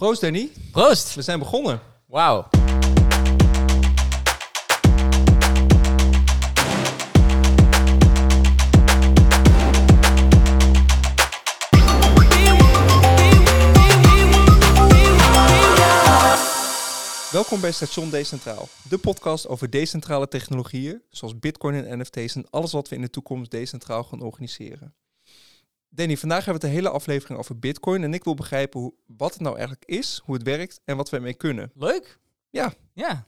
Proost Danny, Proost! we zijn begonnen. Wauw. Welkom bij Station Decentraal, de podcast over decentrale technologieën, zoals bitcoin en NFT's en alles wat we in de toekomst decentraal gaan organiseren. Danny, vandaag hebben we het de hele aflevering over bitcoin en ik wil begrijpen hoe, wat het nou eigenlijk is, hoe het werkt en wat we ermee kunnen. Leuk? Ja. Ja.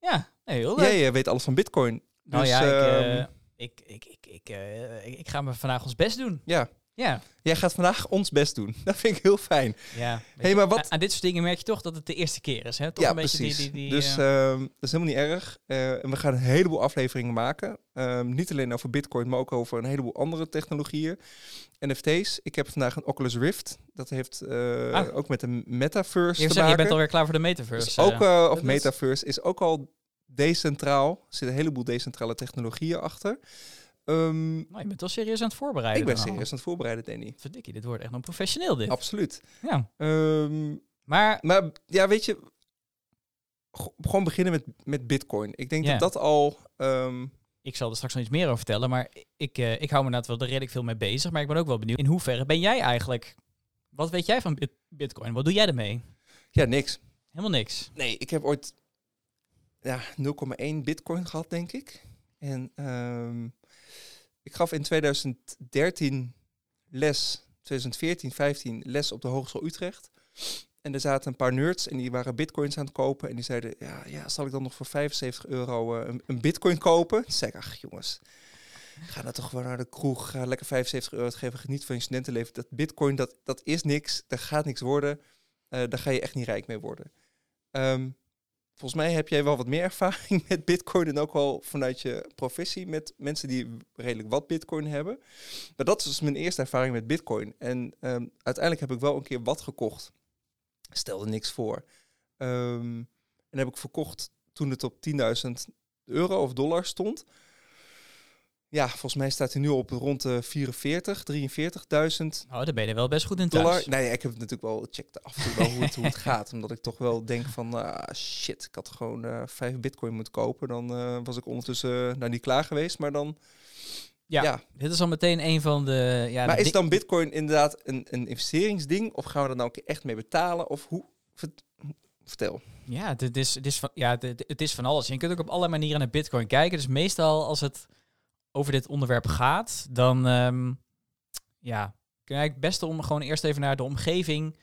Ja, nee, heel leuk. Jij eh, weet alles van bitcoin. nou dus, ja, ik, ehm, eh, ik, ik, ik, ik, eh, ik, ik ga me vandaag ons best doen. ja, Ja. jij gaat vandaag ons best doen. Dat vind ik heel fijn. ja. Hey, maar wat- Aan, dit soort dingen merk je toch dat het de eerste keer is. Hè? Toch ja, een beetje precies. Die, die, die, dus eh, ehm, dat is helemaal niet erg. Eh, en we gaan een heleboel afleveringen maken. Ehm, niet alleen over Bitcoin, maar ook over een heleboel andere technologieën. NFT's. Ik heb vandaag een Oculus Rift. Dat heeft eh, Ah. ook met de metaverse je, te zeggen, je maken. bent alweer klaar voor de metaverse. Dus ook, of metaverse is ook al decentraal. Er zitten een heleboel decentrale technologieën achter. Ehm, nou, je bent wel serieus aan het voorbereiden. ik ben al. serieus aan het voorbereiden, Danny. Verdikkie, dit wordt echt nog professioneel dit. Absoluut. Ja. Ehm, Maar Maar ja, weet je, gewoon beginnen met, met Bitcoin. Ik denk Ja. dat dat al. ehm, ik zal er straks nog iets meer over vertellen. Maar ik, eh, ik hou me inderdaad wel redelijk veel mee bezig. Maar ik ben ook wel benieuwd. In hoeverre ben jij eigenlijk... Wat weet jij van bit- bitcoin? Wat doe jij ermee? ja, niks. Helemaal niks. Nee, ik heb ooit ja, 0,1 Bitcoin gehad, denk ik. En ehm, ik gaf in 2013 les, 2014, 15 les op de Hogeschool Utrecht. En er zaten een paar nerds en die waren bitcoins aan het kopen. En die zeiden, ja, ja zal ik dan nog voor 75 euro eh, een, een bitcoin kopen? Toen zei ik, ach jongens, ga nou toch gewoon naar de kroeg. Ga lekker 75 euro uitgeven, geniet van je studentenleven. Dat bitcoin, dat, dat is niks. Dat gaat niks worden. Eh, daar ga je echt niet rijk mee worden. Ehm, volgens mij heb jij wel wat meer ervaring met bitcoin. En ook al vanuit je professie met mensen die redelijk wat bitcoin hebben. Maar dat is dus mijn eerste ervaring met bitcoin. En ehm, uiteindelijk heb ik wel een keer wat gekocht. Stelde niks voor. Ehm, en heb ik verkocht toen het op 10.000 euro of dollar stond. Ja, volgens mij staat hij nu op rond de 44, 43.000 Oh, daar ben je wel best goed in dollar. thuis. Nee, ik heb het natuurlijk wel checked af en toe wel hoe het, hoe het gaat. Omdat ik toch wel denk van, ah, shit, ik had gewoon eh vijf bitcoin moeten kopen. Dan eh, was ik ondertussen uh, nou niet klaar geweest. Maar dan, Ja, ja. dit is al meteen een van de... Ja, maar de is dan bitcoin inderdaad een, een investeringsding? Of gaan we er nou echt mee betalen? Of hoe? Vert- Vertel. Ja, dit is, dit is van, ja dit- het is van alles. Je kunt ook op allerlei manieren naar bitcoin kijken. Dus meestal als het over dit onderwerp gaat, dan ehm, ja, kun je eigenlijk het beste om gewoon eerst even naar de omgeving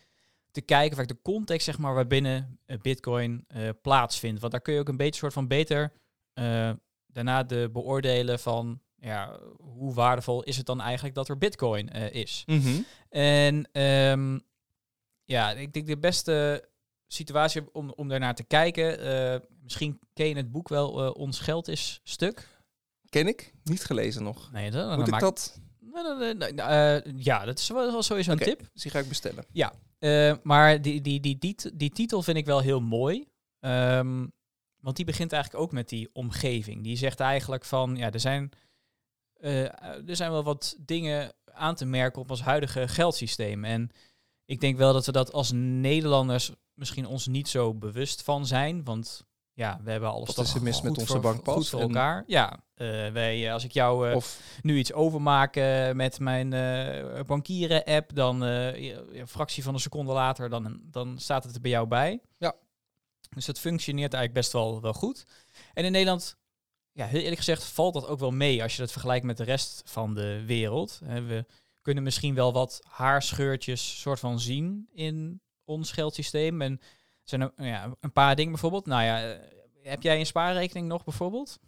te kijken, vaak de context zeg maar waarbinnen eh, bitcoin eh, plaatsvindt. Want daar kun je ook een beetje soort van beter eh, daarna de beoordelen van ja, hoe waardevol is het dan eigenlijk dat er bitcoin is. En ehm, ja, ik denk de beste situatie om, om daarnaar te kijken. misschien ken je het boek wel, Ons Geld is Stuk. Ken ik? Niet gelezen nog. Nee, dat, Moet ik dat? Nee, nee, nee, nee, eh, ja, dat is wel, sowieso een tip. Dus die ga ik bestellen. Eh, maar die, die, die, die, die titel vind ik wel heel mooi. Ehm, want die begint eigenlijk ook met die omgeving. Die zegt eigenlijk van, ja, er zijn, eh, er zijn wel wat dingen aan te merken op ons huidige geldsysteem. En ik denk wel dat we dat als Nederlanders misschien ons niet zo bewust van zijn. Want ja, we hebben alles Wat toch is er mis met onze bankpas Goed voor en- elkaar. Ja, eh, wij, eh, als ik jou eh, nu iets overmaken met mijn bankieren-app, dan een fractie van een seconde later, dan, dan staat het er bij jou bij. Ja. Dus dat functioneert eigenlijk best wel, wel goed. En in Nederland, ja, heel eerlijk gezegd, valt dat ook wel mee als je dat vergelijkt met de rest van de wereld. We kunnen misschien wel wat haarscheurtjes soort van zien in ons geldsysteem. En er zijn er, ja, een paar dingen bijvoorbeeld. Nou ja, heb jij een spaarrekening nog bijvoorbeeld?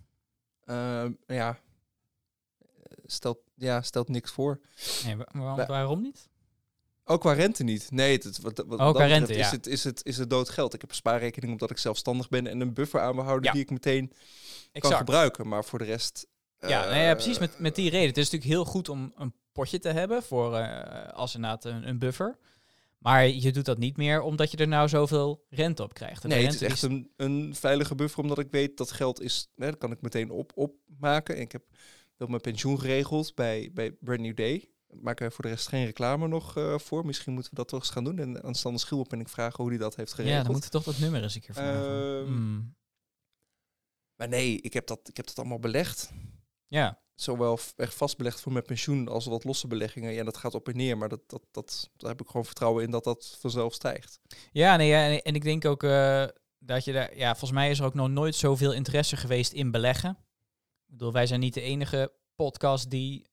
Ehm, ja, stelt, ja, stelt niks voor. Nee, wa- waarom, waarom niet? Ook qua rente niet. Nee, het, wat, wat Ook dat qua rente, is, ja. het, is, het, is het dood geld. Ik heb een spaarrekening omdat ik zelfstandig ben en een buffer aan me houden Ja. die ik meteen kan gebruiken. Maar voor de rest... Ja, eh, ja, precies met, met die reden. Het is natuurlijk heel goed om een potje te hebben voor eh, als inderdaad een, een buffer. Maar je doet dat niet meer omdat je er nou zoveel rente op krijgt. En Nee, het is echt een, een veilige buffer, omdat ik weet dat geld is... Hè, dat kan ik meteen op, opmaken. En ik heb wel mijn pensioen geregeld bij, bij Brand New Day. maken we voor de rest geen reclame nog eh, voor. Misschien moeten we dat toch eens gaan doen. En aan Sander Schuwel ben ik vragen hoe hij dat heeft geregeld. Ja, dan moeten we toch dat nummer eens een keer vragen. Ehm, Hmm. Maar nee, ik heb, dat, ik heb dat allemaal belegd. Ja, Zowel echt vastbelegd voor mijn pensioen als wat losse beleggingen. Ja, dat gaat op en neer. Maar dat, dat, dat, daar heb ik gewoon vertrouwen in dat dat vanzelf stijgt. ja, nee, ja en, en ik denk ook eh, dat je daar... Ja, volgens mij is er ook nog nooit zoveel interesse geweest in beleggen. Ik bedoel, wij zijn niet de enige podcast die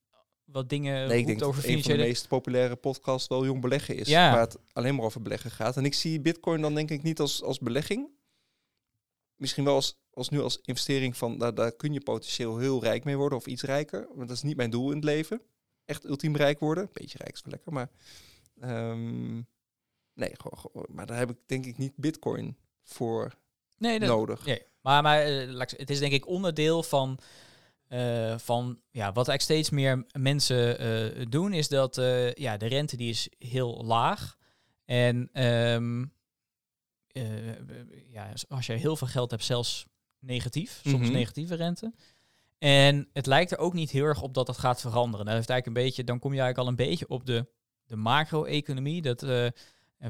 wat dingen Nee, ik denk dat over een van de meest populaire podcasts wel jong beleggen is. Ja. Waar het alleen maar over beleggen gaat. En ik zie bitcoin dan denk ik niet als, als belegging. Misschien wel als, als nu als investering van, daar, daar kun je potentieel heel rijk mee worden of iets rijker. Want dat is niet mijn doel in het leven. Echt ultiem rijk worden. Beetje rijk is wel lekker, maar... ehm, nee, gewoon, gewoon- maar daar heb ik denk ik niet bitcoin voor Nee, dat, nodig. Nee, maar, maar eh, het is denk ik onderdeel van, eh, van ja, wat eigenlijk steeds meer mensen eh, doen, is dat ja, de rente die is heel laag. En ehm, eh, ja, als je heel veel geld hebt, zelfs negatief, soms Mhm. negatieve rente. En het lijkt er ook niet heel erg op dat dat gaat veranderen. Dat heeft eigenlijk een beetje, dan kom je eigenlijk al een beetje op de, de macro-economie. Dat, eh, en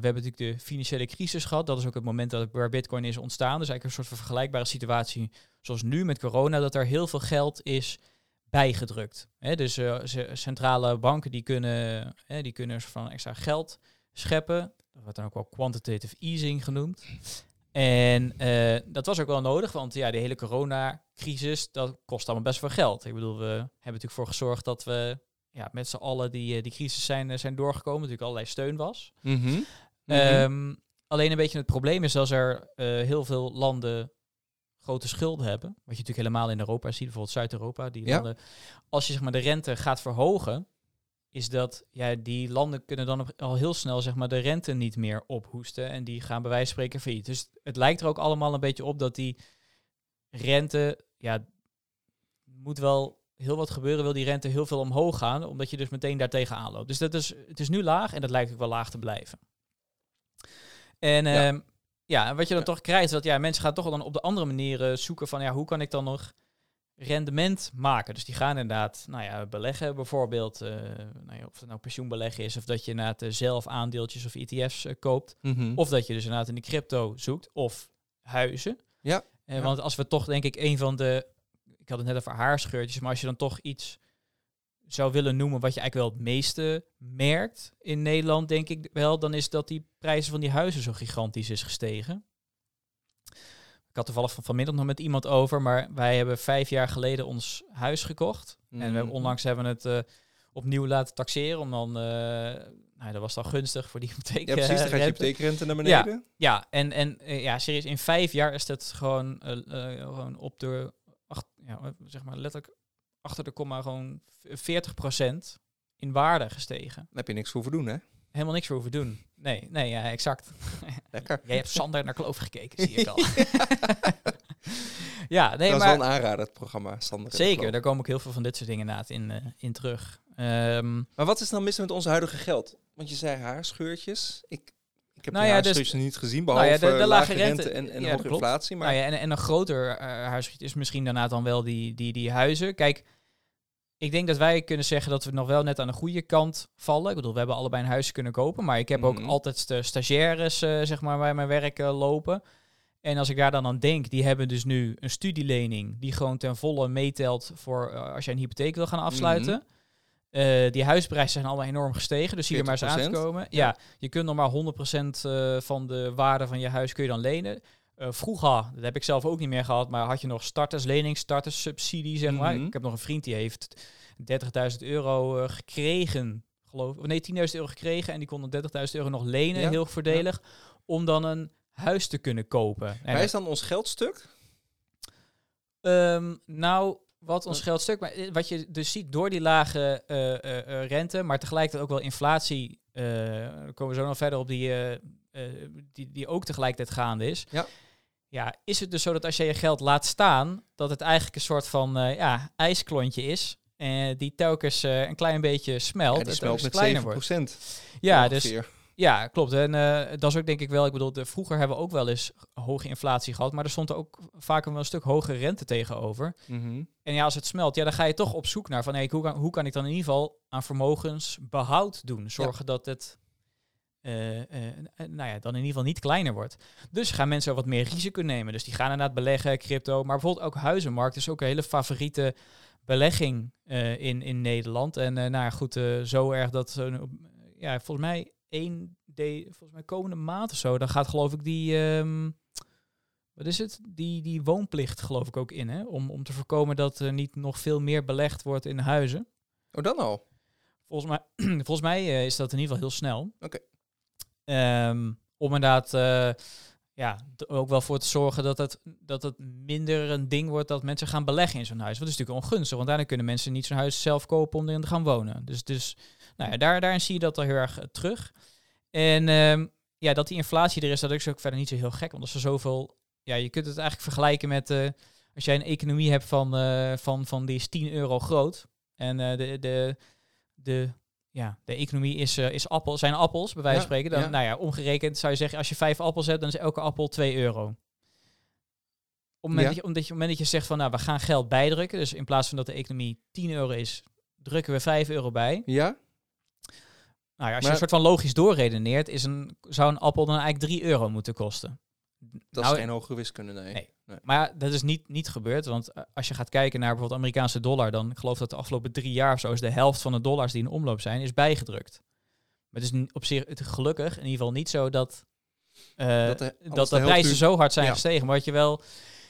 we hebben natuurlijk de financiële crisis gehad. Dat is ook het moment dat waar Bitcoin is ontstaan. Dus eigenlijk een soort van vergelijkbare situatie zoals nu met corona, dat er heel veel geld is bijgedrukt. Hè, dus eh, centrale banken die kunnen, hè, die kunnen van extra geld scheppen. Dat wordt dan ook wel quantitative easing genoemd. En eh, dat was ook wel nodig, want ja, de hele coronacrisis, dat kost allemaal best veel geld. Ik bedoel, we hebben natuurlijk voor gezorgd dat we ja, met z'n allen die, eh, die crisis zijn, eh, zijn doorgekomen. Natuurlijk allerlei steun was. Mhm. Mhm. Ehm, alleen een beetje het probleem is als er heel veel landen grote schulden hebben. Wat je natuurlijk helemaal in Europa ziet, bijvoorbeeld Zuid-Europa. Die Ja. landen, als je zeg maar, de rente gaat verhogen, is dat ja, die landen kunnen dan al heel snel zeg maar, de rente niet meer ophoesten. En die gaan bij wijze van spreken failliet. Dus het lijkt er ook allemaal een beetje op dat die rente, ja, moet wel heel wat gebeuren, wil die rente heel veel omhoog gaan, omdat je dus meteen daartegen aanloopt. Dus dat is, het is nu laag en dat lijkt ook wel laag te blijven. En Ja. ja, ja wat je dan Ja. toch krijgt, is dat ja, mensen gaan toch dan op de andere manieren zoeken van ja, hoe kan ik dan nog rendement maken? Dus die gaan inderdaad, nou ja, beleggen bijvoorbeeld, eh, nou ja, of het nou pensioenbeleggen is, of dat je inderdaad eh, zelf aandeeltjes of ETF's eh, koopt, Mhm. of dat je dus inderdaad in de crypto zoekt, of huizen. Ja. Ja. Want als we toch denk ik een van de, ik had het net over haarscheurtjes, maar als je dan toch iets zou willen noemen wat je eigenlijk wel het meeste merkt in Nederland, denk ik wel, dan is dat die prijzen van die huizen zo gigantisch is gestegen. Ik had toevallig van, vanmiddag nog met iemand over, maar wij hebben vijf jaar geleden ons huis gekocht. En we hebben, Mhm. onlangs hebben we het eh, opnieuw laten taxeren, om dan, eh, nou, dat was dan gunstig voor die hypotheek. Ja, precies. Dan eh, gaat je rente. hypotheekrente naar beneden. Ja, en, en ja, serieus, in vijf jaar is dat gewoon, gewoon op de, acht, ja, zeg maar letterlijk achter de komma gewoon 40% in waarde gestegen. Dan heb je niks voor doen, hè? Helemaal niks voor hoeven doen. Nee, nee, ja, exact. Lekker. Jij hebt Sander naar Kloof gekeken, zie ik al. ja, nee, dat is maar wel een aanrader, het programma. Sander zeker, daar komen ook heel veel van dit soort dingen inderdaad in, eh, in terug. Ehm, Maar wat is dan mis met ons huidige geld? Want je zei haarscheurtjes. Ik, ik heb Nou ja, dus- haarscheurtjes niet gezien, nou behalve ja, de- de lage rente, rente- en, en ja, hoge inflatie. Maar Nou ja, en, en een groter uh, is misschien daarna dan wel die, die, die huizen. Kijk, ik denk dat wij kunnen zeggen dat we nog wel net aan de goede kant vallen. Ik bedoel, we hebben allebei een huis kunnen kopen. Maar ik heb Mhm. ook altijd de stagiaires, eh, zeg maar, bij mijn werk eh, lopen. En als ik daar dan aan denk, die hebben dus nu een studielening die gewoon ten volle meetelt voor eh, als jij een hypotheek wil gaan afsluiten. Eh, die huisprijzen zijn allemaal enorm gestegen, dus zie je maar eens aan te 40%? komen. Ja. je kunt nog maar 100% eh, van de waarde van je huis kun je dan lenen. Eh, vroeger, dat heb ik zelf ook niet meer gehad, maar had je nog starterslening, starterssubsidie, zeg maar. Mhm. Ik heb nog een vriend die heeft 30.000 euro eh, gekregen, geloof ik. Nee, 10.000 euro gekregen en die kon dan 30.000 euro nog lenen, Ja, heel voordelig, om dan een huis te kunnen kopen. En Waar is dan ons geldstuk? Ehm, nou, wat ons Eh. geld stuk, maar wat je dus ziet door die lage rente, maar tegelijkertijd ook wel inflatie, daar komen we zo nog verder op, die, die, die ook tegelijkertijd gaande is. Ja. Ja, is het dus zo dat als je je geld laat staan, dat het eigenlijk een soort van eh, ja, ijsklontje is, eh, die telkens eh, een klein beetje smelt, Ja, en die smelt met kleiner 7 wordt. procent. Ja, dus. Ja, klopt. En dat is ook denk ik wel, ik bedoel, de, vroeger hebben we ook wel eens hoge inflatie gehad, maar er stond er ook vaker wel een stuk hogere rente tegenover. Mhm. En ja, als het smelt, ja, dan ga je toch op zoek naar van, hey, hoe, kan, hoe kan ik dan in ieder geval aan vermogensbehoud doen? Zorgen dat het, eh, eh, eh, nou ja, dan in ieder geval niet kleiner wordt. Dus gaan mensen wat meer risico nemen. Dus die gaan inderdaad beleggen, crypto, maar bijvoorbeeld ook huizenmarkt is ook een hele favoriete belegging in, in Nederland. En nou ja, goed, zo erg dat, ja, volgens mij één, de, volgens mij komende maand of zo, dan gaat geloof ik die, ehm, wat is het? Die, die woonplicht geloof ik ook in, hè? Om, om te voorkomen dat er niet nog veel meer belegd wordt in huizen. Oh, dan al? Volgens mij, volgens mij is dat in ieder geval heel snel. Oké. Ehm, om inderdaad eh, ja, ook wel voor te zorgen dat het, dat het minder een ding wordt dat mensen gaan beleggen in zo'n huis. Want dat is natuurlijk ongunstig, want daarna kunnen mensen niet zo'n huis zelf kopen om erin te gaan wonen. Dus, dus nou ja, daar, daarin zie je dat al heel erg eh, terug. En ehm, ja, dat die inflatie er is, dat is ook verder niet zo heel gek. Want als er zoveel... Ja, je kunt het eigenlijk vergelijken met... eh, als jij een economie hebt van, van, van die is 10 euro groot. En de, de, de, ja, de economie is, eh, is appel, zijn appels, bij wijze van Ja, spreken. Dan. Nou ja, omgerekend zou je zeggen, als je vijf appels hebt, dan is elke appel 2 euro. Op het Ja. je, omdat je, op het moment dat je zegt van, nou, we gaan geld bijdrukken. Dus in plaats van dat de economie 10 euro is, drukken we 5 euro bij. Ja? Nou ja, als je een soort van logisch doorredeneert, is een, zou een appel dan eigenlijk 3 euro moeten kosten. Dat Nou, is geen hogere wiskunde, nee. Nee. Maar ja, dat is niet, niet gebeurd. Want eh, als je gaat kijken naar bijvoorbeeld de Amerikaanse dollar, dan ik geloof dat de afgelopen drie jaar of zo is de helft van de dollars die in omloop zijn, is bijgedrukt. Maar het is op zich het gelukkig in ieder geval niet zo dat, eh, Dat dat, de- de, de prijzen zo hard zijn Ja. gestegen. Maar wat je wel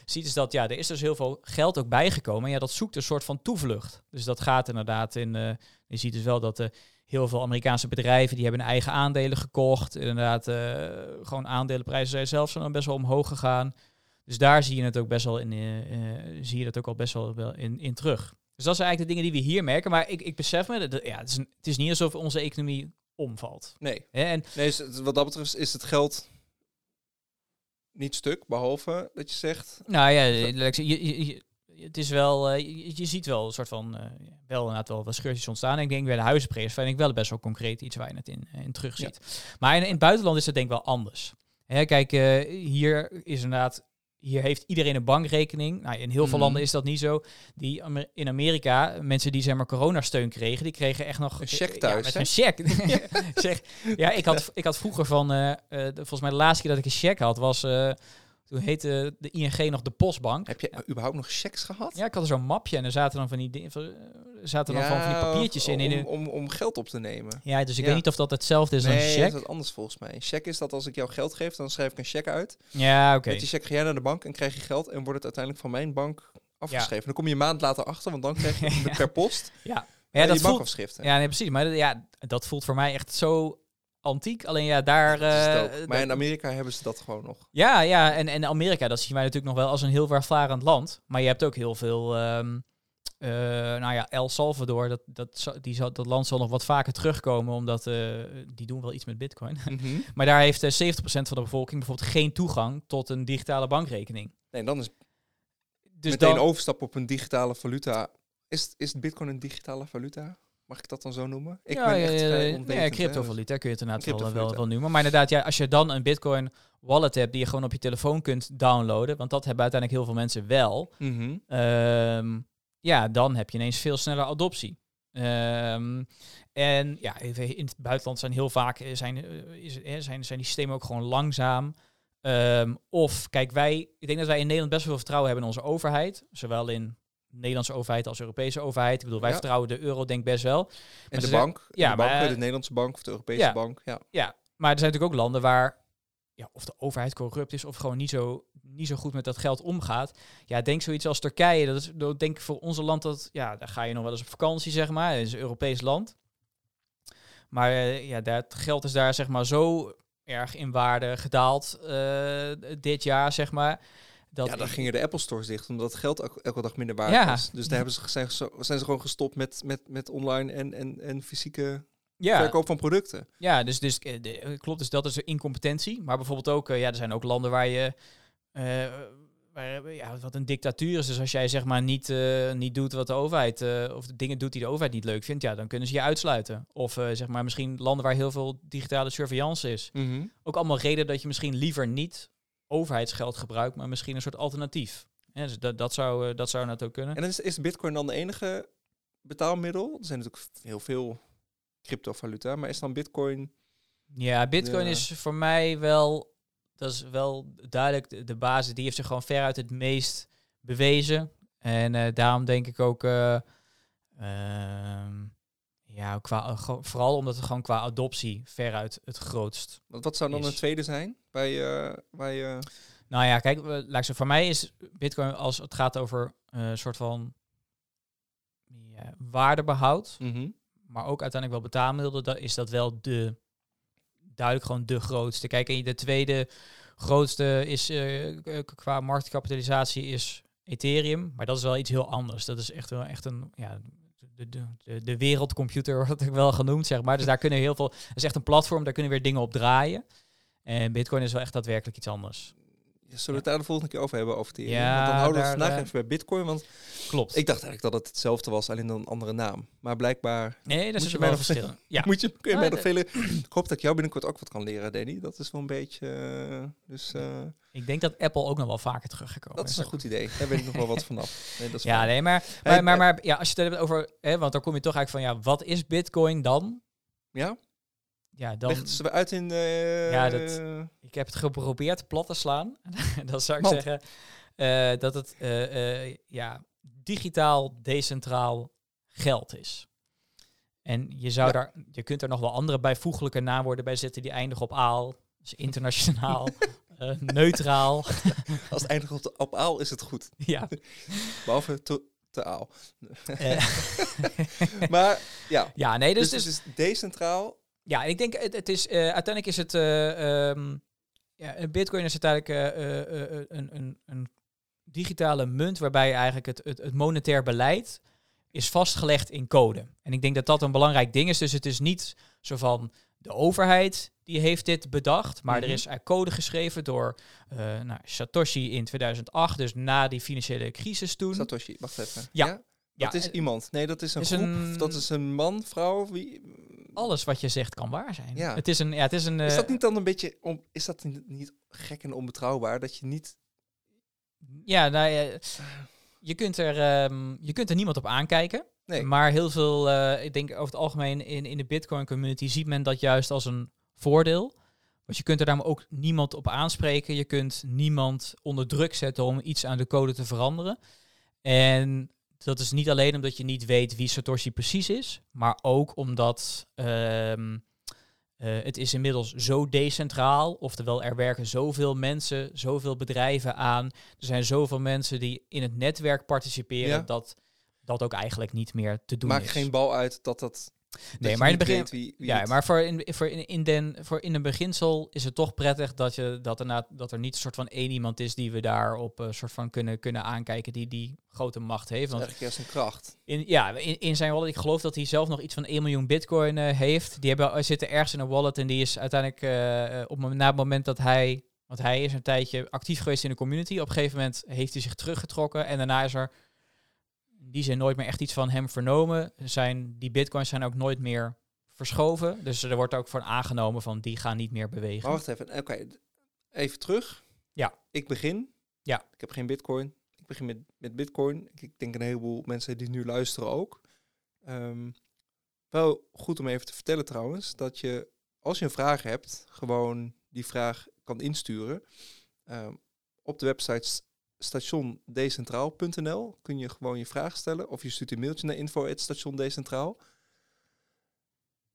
ziet is dat ja, er is dus heel veel geld ook bijgekomen. En ja, dat zoekt een soort van toevlucht. Dus dat gaat inderdaad in. eh, je ziet dus wel dat eh, heel veel Amerikaanse bedrijven die hebben eigen aandelen gekocht. Inderdaad, eh, gewoon aandelenprijzen zijn zelfs dan best wel omhoog gegaan. Dus daar zie je het ook best wel in, eh, zie je dat ook al best wel, in, in terug. Dus dat zijn eigenlijk de dingen die we hier merken. Maar ik, ik besef me, dat, ja, het, is het is niet alsof onze economie omvalt. Nee. En Nee, wat dat betreft is het geld niet stuk, behalve dat je zegt... Nou ja, je, je- het is wel, eh, je, je ziet wel een soort van, eh, wel inderdaad wel wat scheurtjes ontstaan. En ik denk bij de huizenprijs vind ik wel best wel concreet iets waar je het in, eh, in terug ziet. Maar in, in het buitenland is het denk ik wel anders. Hè, kijk, hier is inderdaad, hier heeft iedereen een bankrekening. Nou, in heel veel Mhm. landen is dat niet zo. Die in Amerika, mensen die zeg maar coronasteun kregen, die kregen echt nog Een ja, thuis, met hè? een cheque. zeg, ja, ik had, ik had vroeger van, volgens mij de laatste keer dat ik een cheque had, was, toen heette de ING nog de Postbank. Heb je überhaupt nog checks gehad? Ja, ik had zo'n mapje en er zaten dan van die, er zaten dan van, van die papiertjes in. om, om, om geld op te nemen. ja, dus ik Ja. weet niet of dat hetzelfde is als nee, een dat cheque. is wat anders volgens mij. Een cheque is dat als ik jou geld geef, dan schrijf ik een cheque uit. Ja, oké. Met die cheque ga jij naar de bank en krijg je geld en wordt het uiteindelijk van mijn bank afgeschreven. Dan kom je een maand later achter, want dan krijg je per post Ja, ja, dat je voelt, bankafschriften. ja, nee, precies. Maar dat- ja, dat voelt voor mij echt zo antiek. Alleen ja, daar... Ook. maar in Amerika hebben ze dat gewoon nog. Ja, ja, en, en Amerika, dat zien wij natuurlijk nog wel als een heel welvarend land. Maar je hebt ook heel veel, ehm, eh, nou ja, El Salvador, dat, dat, die zal, dat land zal nog wat vaker terugkomen, omdat eh, die doen wel iets met bitcoin. Mhm. maar daar heeft eh, 70% van de bevolking bijvoorbeeld geen toegang tot een digitale bankrekening. Nee, dan is Dus meteen dan, overstap op een digitale valuta. Is, is bitcoin een digitale valuta? Mag ik dat dan zo noemen? Ik ja, ben echt ja, vrij ja, hè, cryptovaluta kun je het inderdaad wel, wel, Cryptovaluta. wel noemen. Maar inderdaad, ja, als je dan een bitcoin wallet hebt die je gewoon op je telefoon kunt downloaden, want dat hebben uiteindelijk heel veel mensen wel, Mhm. Ehm, ja, dan heb je ineens veel sneller adoptie. Ehm, en ja, even in het buitenland zijn heel vaak eh, zijn, eh, is, eh, zijn, zijn die systemen ook gewoon langzaam. Ehm, of kijk, wij, ik denk dat wij in Nederland best wel veel vertrouwen hebben in onze overheid. Zowel in Nederlandse overheid als Europese overheid. Ik bedoel, wij Ja. vertrouwen de euro denk best wel. En de bank, ja, de, bank maar- de Nederlandse bank of de Europese Ja. bank. Ja. Ja, maar er zijn natuurlijk ook landen waar ja, of de overheid corrupt is of gewoon niet zo, niet zo goed met dat geld omgaat. Ja, denk zoiets als Turkije. Dat is dat denk ik voor onze land dat ja, daar ga je nog wel eens op vakantie, zeg maar. Het is een Europees land. Maar eh, ja, dat geld is daar zeg maar zo erg in waarde gedaald eh, dit jaar, zeg maar. Dat ja, dan gingen de Apple stores dicht, omdat het geld elke, elke dag minder waard Ja. was. Dus daar hebben ze, zijn, ze- zijn ze gewoon gestopt met, met, met online en, en, en fysieke ja, verkoop van producten. Ja, dus, dus eh, de- eh, klopt, dus dat is een incompetentie. Maar bijvoorbeeld ook, eh, ja, er zijn ook landen waar je, waar- ja, wat een dictatuur is. Dus als jij zeg maar niet, niet doet wat de overheid, of de dingen doet die de overheid niet leuk vindt, ja, dan kunnen ze je uitsluiten. Of zeg maar misschien landen waar heel veel digitale surveillance is. Mhm. Ook allemaal reden dat je misschien liever niet overheidsgeld gebruikt, maar misschien een soort alternatief. Ja, dus dat, dat, zou, eh, dat zou natuurlijk kunnen. En is, is Bitcoin dan de enige betaalmiddel? Er zijn natuurlijk heel veel cryptovaluta, maar is dan Bitcoin... Ja, Bitcoin is voor mij wel, dat is wel duidelijk de, de basis. Die heeft zich gewoon veruit het meest bewezen. En eh, daarom denk ik ook, eh, ehm, ja, qua, eh, vooral omdat het gewoon qua adoptie veruit het grootst. Wat, zou dan Is. een tweede zijn? Bij, eh waar je... Nou ja, kijk, laat zeggen, voor mij is Bitcoin als het gaat over eh, een soort van ja, waardebehoud. Mhm. maar ook uiteindelijk wel betaalmiddelen, dat is dat wel de duidelijk gewoon de grootste. Kijk, en de tweede grootste is eh, qua marktkapitalisatie is Ethereum, maar dat is wel iets heel anders. Dat is echt wel echt een ja, de, de, de, wereldcomputer wordt het wel genoemd, zeg maar. Dus daar kunnen heel veel. Dat is echt een platform, daar kunnen weer dingen op draaien. En Bitcoin is wel echt daadwerkelijk iets anders. Zullen we het daar de volgende keer over hebben, over Ethereum? Ja, want dan houden we het vandaag even bij Bitcoin, want Klopt. ik dacht eigenlijk dat het hetzelfde was, alleen dan een andere naam. Maar blijkbaar nee, Moet dat je is mij wel. Ja. moet je, kun je Ah, mij de- nog vele... ik hoop dat ik jou binnenkort ook wat kan leren, Danny. Dat is wel een beetje... eh, dus eh, Ik denk dat Apple ook nog wel vaker teruggekomen dat is een goed idee. Daar weet ik nog wel wat vanaf. Nee, dat is Ja, fijn. nee, maar, maar, eh, maar ja, als je het hebt over, hè, want dan kom je toch eigenlijk van, ja, wat is Bitcoin dan? Ja? Ja, dan, Leg het eens uit in... eh, Ja, dat- ik heb het geprobeerd plat te slaan. dan zou ik Want? zeggen eh, dat het eh, eh, ja, digitaal, decentraal geld is. En je, zou Ja. daar, je kunt er nog wel andere bijvoeglijke naamwoorden bij zetten die eindigen op aal. Dus internationaal, eh, neutraal. Als het eindigt op, de, op aal is het goed. ja. Behalve te, te aal. eh, Maar ja, ja, nee, dus, dus, dus, is decentraal. Ja, ik denk het, het is eh, uiteindelijk is het ehm, ja, een Bitcoin is uiteindelijk eh, een, een, een digitale munt waarbij eigenlijk het, het, het monetair beleid is vastgelegd in code. En ik denk dat dat een belangrijk ding is. Dus het is niet zo van de overheid die heeft dit bedacht, maar Mhm. er is er code geschreven door nou, Satoshi in 2008, dus na die financiële crisis toen. Satoshi, wacht even. Ja. Dat Ja, is iemand. Nee, dat is een is groep. een- Dat is een man, vrouw. Wie... Alles wat je zegt kan waar zijn. Ja. Het is een, ja, het is een. Is eh, dat niet dan een beetje... Om, is dat niet- niet gek en onbetrouwbaar? Dat je niet... Ja, nou, ja, je, kunt er, ehm, je kunt er niemand op aankijken. Nee. Maar heel veel, eh, ik denk over het algemeen in, in de Bitcoin community ziet men dat juist als een voordeel. Want je kunt er daarom ook niemand op aanspreken. Je kunt niemand onder druk zetten om iets aan de code te veranderen. En dat is niet alleen omdat je niet weet wie Satoshi precies is, maar ook omdat ehm, eh, het is inmiddels zo decentraal. Oftewel, er werken zoveel mensen, zoveel bedrijven aan. Er zijn zoveel mensen die in het netwerk participeren Ja. dat dat ook eigenlijk niet meer te doen Maakt is. geen bal uit dat dat... Nee, maar in het begin, weet wie, wie ja, het- maar voor in, voor in, in den, voor in een beginsel is het toch prettig dat, je, dat, er, na- dat er niet een soort van één iemand is die we daarop een soort van kunnen, kunnen aankijken die die grote macht heeft. Want Eigenlijk juist een kracht. in, ja, in, in zijn wallet, ik geloof dat hij zelf nog iets van 1 miljoen bitcoin eh, heeft. Die hebben, zitten ergens in een wallet en die is uiteindelijk eh, op, na het moment dat hij, want hij is een tijdje actief geweest in de community. Op een gegeven moment heeft hij zich teruggetrokken en daarna is er in die zin nooit meer echt iets van hem vernomen. Zijn, die bitcoins zijn ook nooit meer verschoven. Dus er wordt ook voor aangenomen van die gaan niet meer bewegen. Maar wacht even. Oké, even terug. Ja. Ik begin. Ja. Ik heb geen bitcoin. Ik begin met, met bitcoin. Ik, denk een heleboel mensen die nu luisteren ook. Ehm, wel goed om even te vertellen trouwens, dat je als je een vraag hebt, gewoon die vraag kan insturen. Ehm, op de website s- stationdecentraal.nl kun je gewoon je vraag stellen. Of je stuurt een mailtje naar info.stationdecentraal.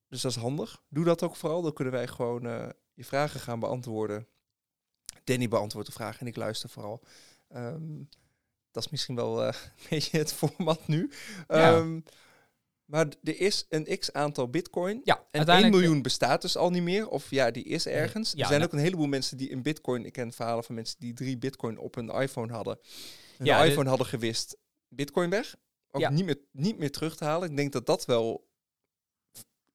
Dus dat is handig. Doe dat ook vooral. Dan kunnen wij gewoon eh, je vragen gaan beantwoorden. Danny beantwoordt de vragen en ik luister vooral. Ehm, dat is misschien wel eh, een beetje het format nu. Ja. Ehm, maar er is een x aantal bitcoin. Ja, En 1 uiteindelijk- miljoen bestaat dus al niet meer. Of ja, die is ergens. ja, er zijn nou- ook een heleboel mensen die een bitcoin... Ik ken verhalen van mensen die drie bitcoin op hun iPhone hadden. Hun Ja, de- iPhone hadden gewist, bitcoin weg. Ook Ja. niet, meer, niet meer terug te halen. Ik denk dat dat wel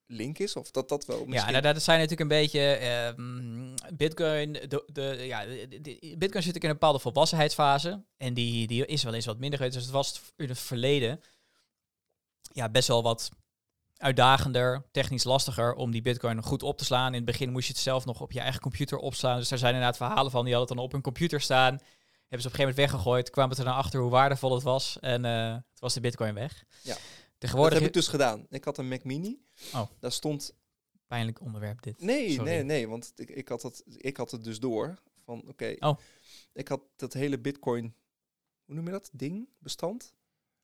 link is, of dat dat wel Ja, misschien... nou, dat zijn natuurlijk een beetje ehm, Bitcoin. De, de, ja, de- Bitcoin zit natuurlijk in een bepaalde volwassenheidsfase. En die, die is wel eens wat minder geweest. Dus het was in het verleden ja, best wel wat uitdagender, technisch lastiger om die Bitcoin goed op te slaan. In het begin moest je het zelf nog op je eigen computer opslaan. Dus daar zijn inderdaad verhalen van. Die hadden het dan op hun computer staan. Hebben ze op een gegeven moment weggegooid. Kwamen er dan achter hoe waardevol het was. En eh het was de Bitcoin weg. Ja. dat Tegenwoordig heb ik dus gedaan. Ik had een Mac Mini. Oh. Daar stond... pijnlijk onderwerp dit. Nee, Sorry. nee, nee, want ik, ik, had het, ik had het dus door. Van, oké, Oh. ik had dat hele Bitcoin... Hoe noem je dat? Ding? Bestand?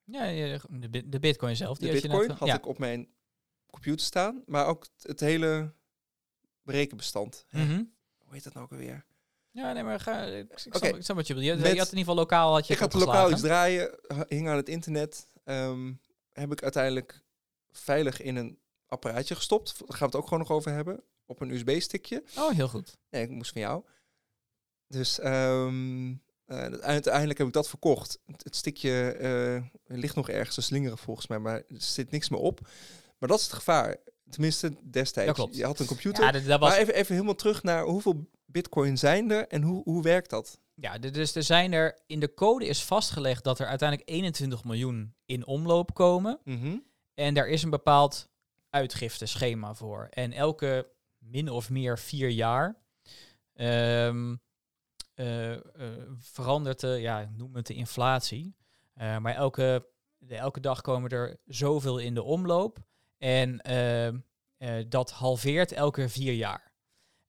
Ja, de, de Bitcoin zelf. De Die had je Bitcoin net, had ja. ik op mijn computer staan. Maar ook het, hele berekenbestand. hè. Mhm. Hoe heet dat nou ook alweer? Ja, nee, maar ga, ik, ik, ik snap wat je bedoelt. Je, Met- je had in ieder geval lokaal had je ik het had lokaal iets draaien, hing aan het internet. ehm, heb ik uiteindelijk veilig in een apparaatje gestopt. Daar gaan we het ook gewoon nog over hebben. Op een USB-stickje. Oh, heel goed. Nee, ik moest van jou. Dus ehm, eh, uiteindelijk heb ik dat verkocht. Het, stickje eh, ligt nog ergens te slingeren volgens mij, maar er zit niks meer op. Maar dat is het gevaar. Tenminste, destijds. Klopt. Je had een computer. Ja, dat, dat was, Maar even, even helemaal terug naar hoeveel bitcoin zijn er en hoe, hoe werkt dat? ja, dus er zijn er in de code is vastgelegd dat er uiteindelijk 21 miljoen in omloop komen. Mhm. En daar is een bepaald uitgifteschema voor. En elke min of meer vier jaar ehm, eh, eh, verandert de, ja, noem het de inflatie. Eh, maar elke, de- elke dag komen er zoveel in de omloop. En eh, dat halveert elke vier jaar.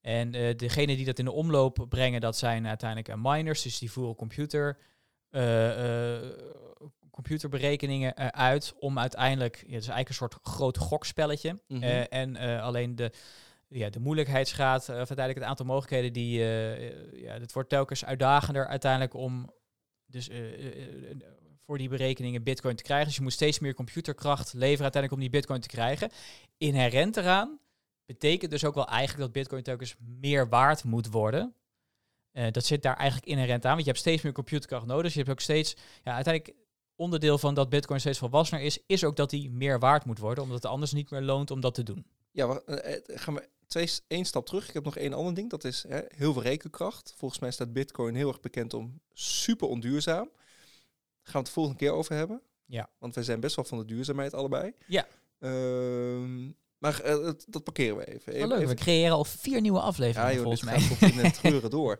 En eh degene die dat in de omloop brengen, dat zijn uiteindelijk eh, miners. Dus die voeren computer, eh, eh, computerberekeningen eh, uit om uiteindelijk, ja, het is eigenlijk een soort groot gokspelletje. Mhm. Eh, en eh, alleen de, ja, de moeilijkheidsgraad, eh, of uiteindelijk het aantal mogelijkheden, die, eh, eh, ja, het wordt telkens uitdagender uiteindelijk om dus, voor die berekeningen bitcoin te krijgen. Dus je moet steeds meer computerkracht leveren uiteindelijk om die bitcoin te krijgen. Inherent eraan betekent dus ook wel eigenlijk dat bitcoin telkens meer waard moet worden. Dat zit daar eigenlijk inherent aan, want je hebt steeds meer computerkracht nodig. Dus je hebt ook steeds, ja, uiteindelijk onderdeel van dat bitcoin steeds volwassener is, is ook dat die meer waard moet worden, omdat het anders niet meer loont om dat te doen. Ja, gaan we twee, één stap terug. Ik heb nog één ander ding. Dat is hè, heel veel rekenkracht. Volgens mij staat Bitcoin heel erg bekend om super onduurzaam. Daar gaan we het de volgende keer over hebben. Ja. Want wij zijn best wel van de duurzaamheid allebei. Ja. Ehm, maar eh, dat, parkeren we even. Even- leuk, we creëren al vier nieuwe ja, afleveringen joh, volgens mij. gaat tot in het door.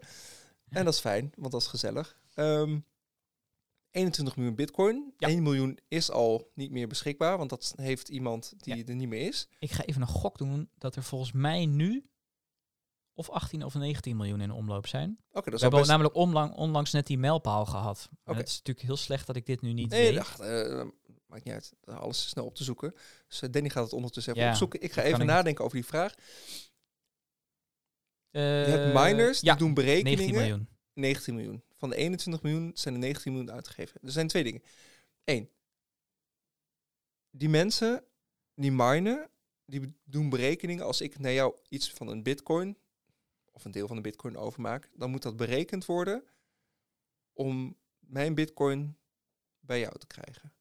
En dat is fijn, want dat is gezellig. Ehm 21 miljoen bitcoin. Ja. 1 miljoen is al niet meer beschikbaar, want dat heeft iemand die Ja. er niet meer is. Ik ga even een gok doen dat er volgens mij nu of 18 of 19 miljoen in omloop zijn. Oké, dat We is al hebben best... namelijk onlang, onlangs net die mijlpaal gehad. Het is natuurlijk heel slecht dat ik dit nu niet Nee, weet. dacht, eh, maakt niet uit. Alles is snel op te zoeken. Dus eh, Danny gaat het ondertussen even Ja, opzoeken. Ik ga even ik. nadenken over die vraag. Eh, Je hebt miners, die doen 19 berekeningen. miljoen. 19 miljoen. Van de 21 miljoen zijn er 19 miljoen uitgegeven. Er zijn twee dingen. Eén. Die mensen, die minen, die doen berekeningen. Als ik naar jou iets van een bitcoin, of een deel van de bitcoin overmaak, dan moet dat berekend worden om mijn bitcoin bij jou te krijgen.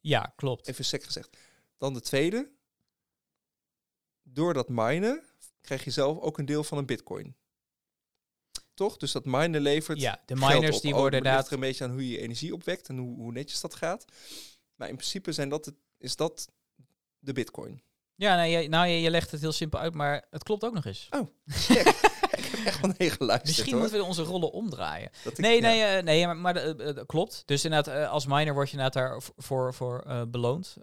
Ja, klopt. Even sec gezegd. Dan de tweede. Door dat minen krijg je zelf ook een deel van een bitcoin. Toch? Dus dat minen levert Ja, de miners die Oh, worden het ligt inderdaad... er een beetje aan hoe je je energie opwekt en hoe, hoe netjes dat gaat. Maar in principe zijn dat het, is dat de bitcoin. Ja, nee, je, nou, je, je legt het heel simpel uit, maar het klopt ook nog eens. Check. ik heb echt wel nee geluisterd Misschien hoor. moeten we onze rollen omdraaien. Dat ik- Nee, ja. nee, eh, nee, maar, maar eh, eh, klopt. Dus inderdaad, als miner word je inderdaad daarvoor voor, voor beloond.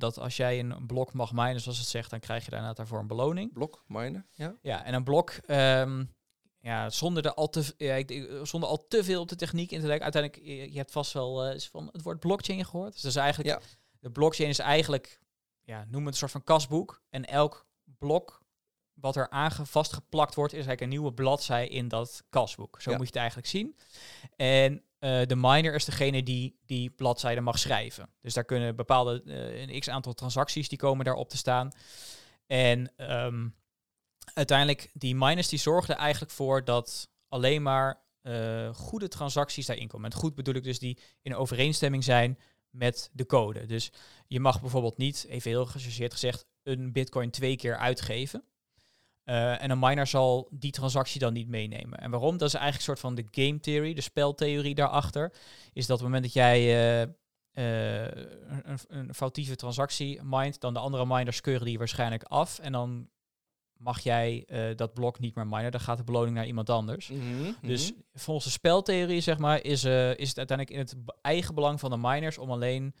Dat als jij een blok mag minen, zoals het zegt, dan krijg je daar inderdaad daarvoor een beloning. Blok, minen, ja. Ja, en een blok, ehm, ja, zonder, er al te, ja, ik, ik- zonder al te veel op de techniek in te leggen. Uiteindelijk, je, je hebt vast wel eh, eens van het woord blockchain gehoord. Dus dat is eigenlijk, Ja. de blockchain is eigenlijk, ja, noem het een soort van kasboek. En elk blok wat er aan vastgeplakt wordt, is eigenlijk een nieuwe bladzij in dat kasboek. Zo Ja. moet je het eigenlijk zien. En eh, de miner is degene die die bladzijde mag schrijven. Dus daar kunnen bepaalde, eh, een x aantal transacties, die komen daarop te staan. En ehm, uiteindelijk, die miners die zorgden eigenlijk voor dat alleen maar eh, goede transacties daarin komen. Met goed bedoel ik dus die in overeenstemming zijn met de code. Dus je mag bijvoorbeeld niet, even heel gechargeerd gezegd, een bitcoin twee keer uitgeven. Eh, en een miner zal die transactie dan niet meenemen. En waarom? Dat is eigenlijk een soort van de game theory, de speltheorie daarachter. Is dat op het moment dat jij eh, een, een, foutieve transactie mindt, dan de andere miners keuren die waarschijnlijk af. En dan mag jij dat blok niet meer minen. Dan gaat de beloning naar iemand anders. Mhm, Dus mhm. volgens de speltheorie, zeg maar, is, eh, is het uiteindelijk in het eigen belang van de miners om alleen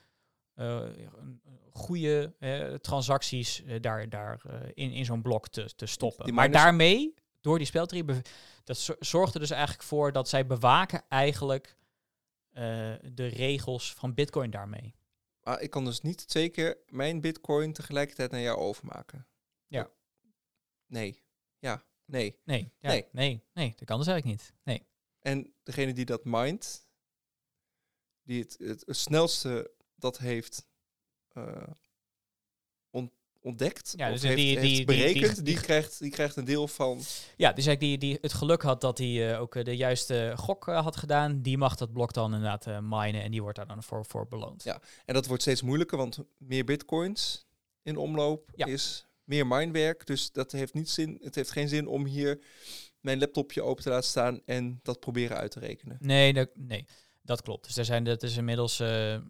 eh, een- een goede eh, transacties eh, daar, daar eh, in, in zo'n blok te, te stoppen. Maar daarmee, door die speltheorie, dat zo- zorgt er dus eigenlijk voor dat zij bewaken eigenlijk eh, de regels van Bitcoin daarmee. Ah, ik kan dus niet twee keer mijn bitcoin tegelijkertijd naar jou overmaken. Ja. Nee. Ja. Nee. Nee, ja, Nee. nee, nee, dat kan dus eigenlijk niet. Nee. En degene die dat mindt, die het, het, het snelste dat heeft on- ontdekt, Ja, of dus heeft, die- heeft die- die- berekend, die- die, krijgt, die krijgt een deel van... Ja, dus eigenlijk die, die het geluk had dat hij eh, ook eh, de juiste gok had gedaan, die mag dat blok dan inderdaad eh minen en die wordt daar dan voor, voor beloond. Ja. En dat wordt steeds moeilijker, want meer bitcoins in omloop Ja. is meer minewerk. Dus dat heeft niet zin. Het heeft geen zin om hier mijn laptopje open te laten staan en dat proberen uit te rekenen. Nee, dat, nee, dat klopt. Dus er zijn, dat is inmiddels nou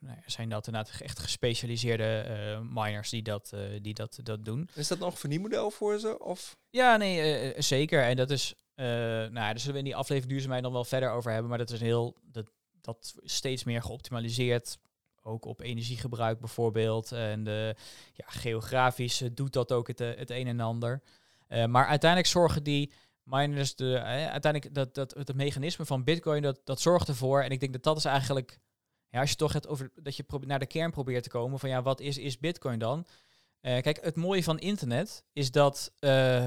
ja, zijn dat inderdaad echt gespecialiseerde eh, miners die dat, die dat, dat doen. Is dat nog een verdienmodel voor ze? Of? Ja, nee, zeker. En dat is, nou ja, daar zullen we in die aflevering duurzaamheid nog wel verder over hebben. Maar dat is een heel, dat, dat steeds meer geoptimaliseerd. Ook op energiegebruik bijvoorbeeld. En de, ja, geografisch eh, doet dat ook het, eh, het een en ander. Eh, maar uiteindelijk zorgen die miners, de, uiteindelijk dat, dat het mechanisme van Bitcoin, dat, dat zorgt ervoor. En ik denk dat dat is eigenlijk, ja, als je toch het over dat je naar de kern probeert te komen van ja, wat is, is Bitcoin dan? Kijk, het mooie van internet is dat,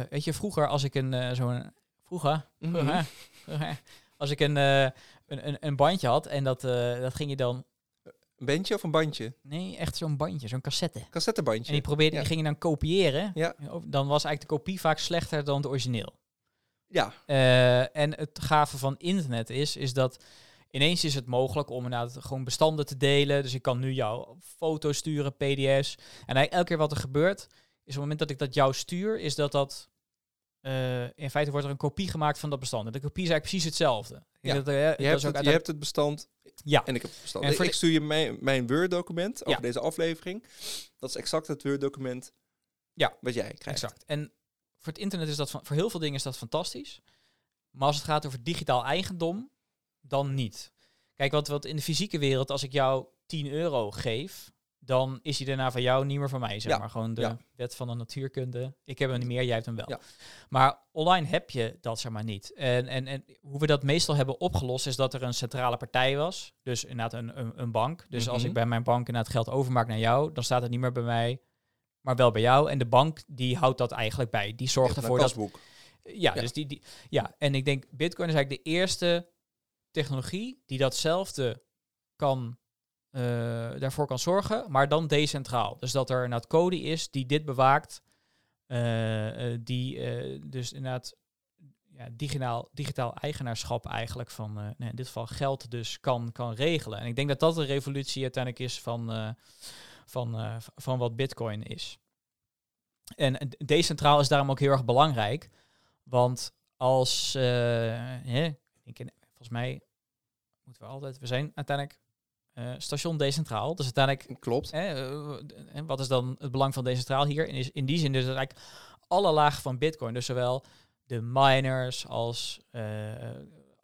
weet je, vroeger als ik een zo'n, vroeger, Mhm. vroeger, als ik een, een, een, een bandje had en dat, dat ging je dan, Een bandje of een bandje? nee, echt zo'n bandje, zo'n cassette. Cassettebandje. En die probeerde, Ja. die ging je dan kopiëren. Ja. Dan was eigenlijk de kopie vaak slechter dan het origineel. Ja, Eh, en het gave van internet is, is dat ineens is het mogelijk om inderdaad gewoon bestanden te delen. Dus ik kan nu jou foto's sturen, pdf's. En elke keer wat er gebeurt, is op het moment dat ik dat jou stuur, is dat dat... eh, in feite wordt er een kopie gemaakt van dat bestand. En de kopie is eigenlijk precies hetzelfde. Ja. dat, eh, je dat hebt, het, je hebt het bestand Ja. en ik heb het bestand. En voor ik stuur je mijn, mijn Word-document over Ja. deze aflevering. Dat is exact het Word-document Ja, wat jij krijgt. Exact. En voor het internet is dat van, voor heel veel dingen is dat fantastisch. Maar als het gaat over digitaal eigendom, dan niet. Kijk, wat, wat in de fysieke wereld, als ik jou 10 euro geef, dan is die daarna van jou niet meer van mij. Zeg Ja, maar gewoon de ja. wet van de natuurkunde. Ik heb hem niet meer, jij hebt hem wel. Ja. Maar online heb je dat zeg maar niet. En, en, en hoe we dat meestal hebben opgelost, is dat er een centrale partij was. Dus inderdaad een, een, een bank. Dus als Mhm. ik bij mijn bank inderdaad geld overmaak naar jou, dan staat het niet meer bij mij, maar wel bij jou. En de bank die houdt dat eigenlijk bij. Die zorgt Echt ervoor dat kasboek. Ja. dus die, die, ja, en ik denk Bitcoin is eigenlijk de eerste technologie die datzelfde kan, eh, daarvoor kan zorgen, maar dan decentraal. Dus dat er inderdaad code is die dit bewaakt, eh, eh, die dus inderdaad ja, digitaal, digitaal eigenaarschap eigenlijk van, nou, in dit geval geld dus kan, kan regelen. En ik denk dat dat de revolutie uiteindelijk is van, van, van wat Bitcoin is. En decentraal is daarom ook heel erg belangrijk. Want als, hè, ik, volgens mij moeten we altijd, we zijn uiteindelijk eh, station decentraal. Dus uiteindelijk, Klopt. hè, eh, en wat is dan het belang van decentraal hier? In, in die zin dus eigenlijk alle lagen van Bitcoin, dus zowel de miners als eh,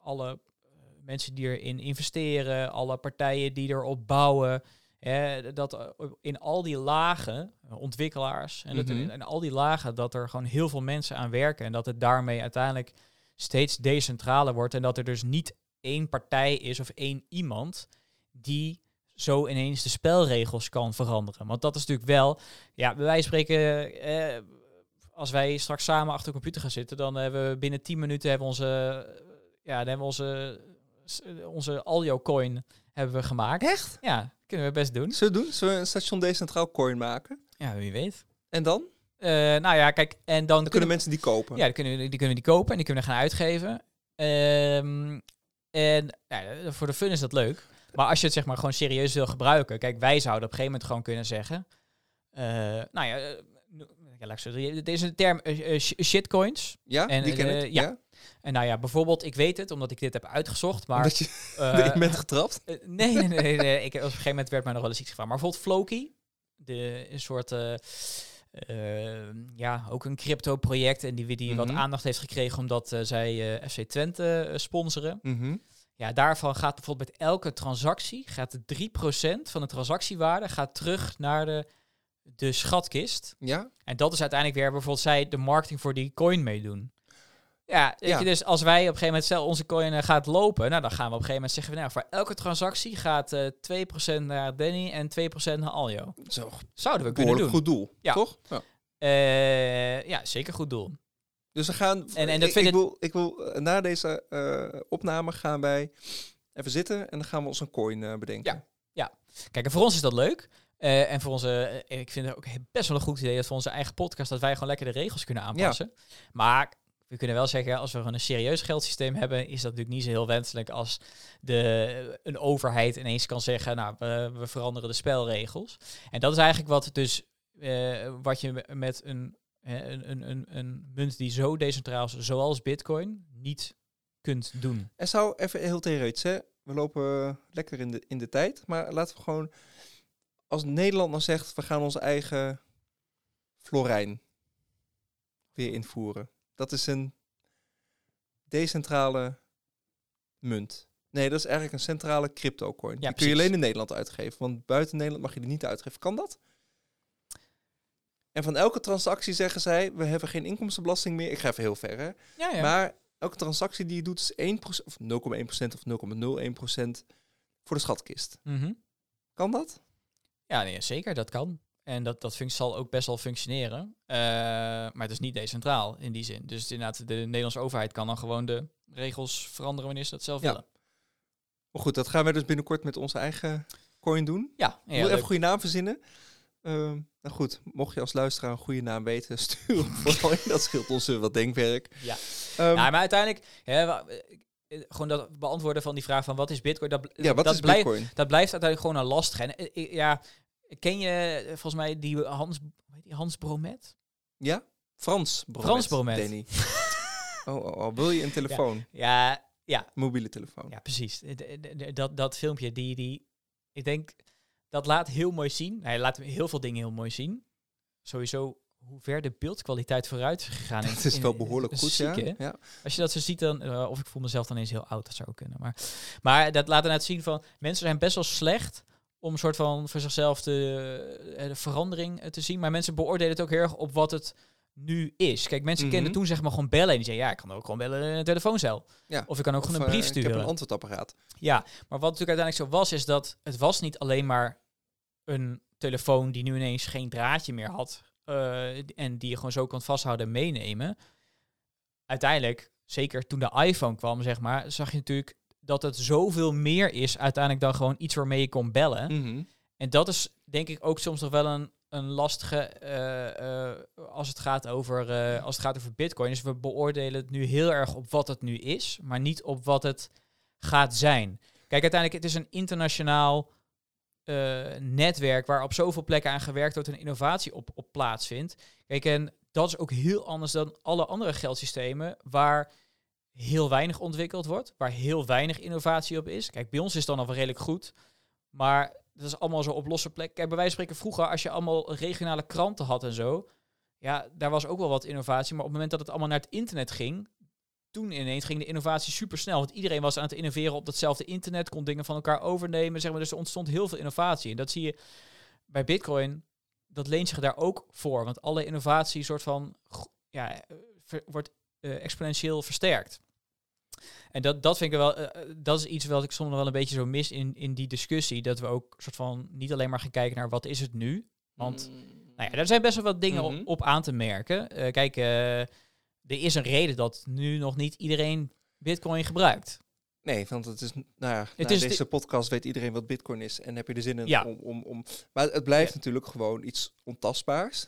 alle eh, mensen die erin investeren, alle partijen die erop bouwen, hè, dat eh, in al die lagen, eh, ontwikkelaars, en dat Mhm. in, in al die lagen, dat er gewoon heel veel mensen aan werken en dat het daarmee uiteindelijk steeds decentraler wordt en dat er dus niet één partij is of één iemand die zo ineens de spelregels kan veranderen. Want dat is natuurlijk wel, ja, bij wijze van spreken, eh, als wij straks samen achter de computer gaan zitten, dan hebben we binnen 10 minuten hebben onze, ja, dan hebben we onze, onze Alio coin hebben we gemaakt. Echt? Ja, kunnen we best doen. Zullen we doen? Zullen we een station decentraal coin maken? Ja, wie weet. En dan? Eh, nou ja, kijk, en dan, Dan kunnen mensen die kopen. Ja, die kunnen, die kunnen die kopen en die kunnen we gaan uitgeven. Ehm, en ja, voor de fun is dat leuk. Maar als je het zeg maar gewoon serieus wil gebruiken. Kijk, wij zouden op een gegeven moment gewoon kunnen zeggen. eh, nou ja, eh, nu- ja, laat ik zo zeggen, deze term eh, eh, sh- shitcoins. Ja, En, die ken eh, ik. ja. Ja. En nou ja, bijvoorbeeld, ik weet het, omdat ik dit heb uitgezocht, maar... Omdat je eh, erin bent getrapt. eh, nee, nee, nee, nee, Ik, op een gegeven moment werd mij nog wel eens iets gevraagd. Maar bijvoorbeeld Floki, de, een soort... eh, eh, ja, ook een crypto-project en die, die wat Mhm. aandacht heeft gekregen omdat eh, zij eh, FC Twente eh, sponsoren. Mhm. Ja, daarvan gaat bijvoorbeeld met elke transactie, gaat de 3% van de transactiewaarde gaat terug naar de, de schatkist. Ja, En dat is uiteindelijk weer bijvoorbeeld zij de marketing voor die coin meedoen. Ja, je, dus als wij op een gegeven moment stel onze coin eh, gaat lopen, nou dan gaan we op een gegeven moment zeggen, we, nou voor elke transactie gaat eh 2% naar Danny en 2% naar Aljo. zo Zouden we kunnen doen. goed doel, Ja. toch? Ja. Eh, ja, zeker goed doel. Dus we gaan. En- en dat ik, vind ik wil, ik wil eh, na deze eh, opname gaan wij even zitten en dan gaan we ons een coin eh, bedenken. Kijk, en voor ons is dat leuk. En voor onze, ik vind het ook best wel een goed idee dat voor onze eigen podcast dat wij gewoon lekker de regels kunnen aanpassen. Maar we kunnen wel zeggen, als we gewoon een serieus geldsysteem hebben, is dat natuurlijk niet zo heel wenselijk als de, een overheid ineens kan zeggen, nou, we, we veranderen de spelregels. En dat is eigenlijk wat dus, wat je me- met een, een, een, een, een munt die zo decentraal is, zoals Bitcoin, niet kunt doen. En zou even heel theoretisch, hè? We lopen lekker in de, in de tijd, maar laten we gewoon, als Nederland dan zegt, we gaan onze eigen florijn weer invoeren. Dat is een decentrale munt. Nee, dat is eigenlijk een centrale crypto coin. die kun je alleen in Nederland uitgeven, want buiten Nederland mag je die niet uitgeven. Kan dat? En van elke transactie zeggen zij, we hebben geen inkomstenbelasting meer. Ik ga even heel ver, hè? Ja, ja. Maar elke transactie die je doet is 1% of 0,1% of 0,01% voor de schatkist. Mhm. Kan dat? Ja, nee, zeker, dat kan. En dat, dat zal ook best wel functioneren. Eh, maar het is niet decentraal in die zin. Dus inderdaad, de Nederlandse overheid kan dan gewoon de regels veranderen wanneer ze dat zelf Ja. willen. Maar goed, dat gaan wij dus binnenkort met onze eigen coin doen. Ja, ja, wil even een goede naam verzinnen. Ehm, nou goed, mocht je als luisteraar een goede naam weten, stuur vooral in. Dat scheelt ons eh, wat denkwerk. Ja. Ehm, Ja, maar uiteindelijk, hè, wa- eh, gewoon dat beantwoorden van die vraag van wat is Bitcoin, dat, ja, wat dat, is blijft, Bitcoin? dat blijft uiteindelijk gewoon een lastig. En eh, eh, ja, ken je eh, volgens mij die Hans, Hans Bromet? Ja? Frans Bromet. Frans Bromet. Danny. oh, oh, oh, wil je een telefoon? Ja, ja, Mobiele telefoon. Ja, precies. Dat, dat filmpje, die, die, ik denk, dat laat heel mooi zien. Hij laat heel veel dingen heel mooi zien. Sowieso hoe ver de beeldkwaliteit vooruit is gegaan. in- Het is wel behoorlijk goed, ziek, ja. Als je dat zo ziet, dan, eh, of ik voel mezelf dan eens heel oud, dat zou ook kunnen. Maar, maar dat laat inderdaad zien van, mensen zijn best wel slecht om een soort van voor zichzelf de, eh, de verandering eh, te zien. Maar mensen beoordelen het ook heel erg op wat het nu is. Kijk, mensen Mhm. kenden toen zeg maar gewoon bellen. En die zeiden, ja, ik kan ook gewoon bellen in een telefooncel. Ja. Of ik kan ook Of, gewoon een brief Ik heb sturen. een antwoordapparaat. Ja, maar wat natuurlijk uiteindelijk zo was, is dat het was niet alleen maar een telefoon die nu ineens geen draadje meer had eh, en die je gewoon zo kon vasthouden en meenemen. Uiteindelijk, zeker toen de iPhone kwam, zeg maar, zag je natuurlijk dat het zoveel meer is uiteindelijk dan gewoon iets waarmee je kon bellen. Mhm. En dat is denk ik ook soms nog wel een, een lastige eh, eh, als, het gaat over, als het gaat over Bitcoin. Dus we beoordelen het nu heel erg op wat het nu is, maar niet op wat het gaat zijn. Kijk, uiteindelijk, het is een internationaal eh, netwerk waar op zoveel plekken aan gewerkt wordt en innovatie op, op plaatsvindt. Kijk, en dat is ook heel anders dan alle andere geldsystemen waar heel weinig ontwikkeld wordt, waar heel weinig innovatie op is. Kijk, bij ons is het dan al wel redelijk goed, maar dat is allemaal zo op losse plek. Kijk, bij wijze van spreken vroeger, als je allemaal regionale kranten had en zo, ja, daar was ook wel wat innovatie, maar op het moment dat het allemaal naar het internet ging, toen ineens ging de innovatie super snel. Want iedereen was aan het innoveren op datzelfde internet, kon dingen van elkaar overnemen. Zeg maar. Dus er ontstond heel veel innovatie. En dat zie je bij Bitcoin, dat leent zich daar ook voor. Want alle innovatie soort van ja, eh, ver- wordt eh, exponentieel versterkt. En dat, dat vind ik wel, eh, dat is iets wat ik soms wel een beetje zo mis in, in die discussie. Dat we ook soort van niet alleen maar gaan kijken naar wat is het nu. Want nou ja, daar zijn best wel wat dingen Mhm. op, op aan te merken. Eh, kijk, er is een reden dat nu nog niet iedereen Bitcoin gebruikt. Nee, want het is, nou ja, Het na is deze podcast weet iedereen wat bitcoin is en heb je er zin in Ja. om, om, om... Maar het blijft Ja. natuurlijk gewoon iets ontastbaars.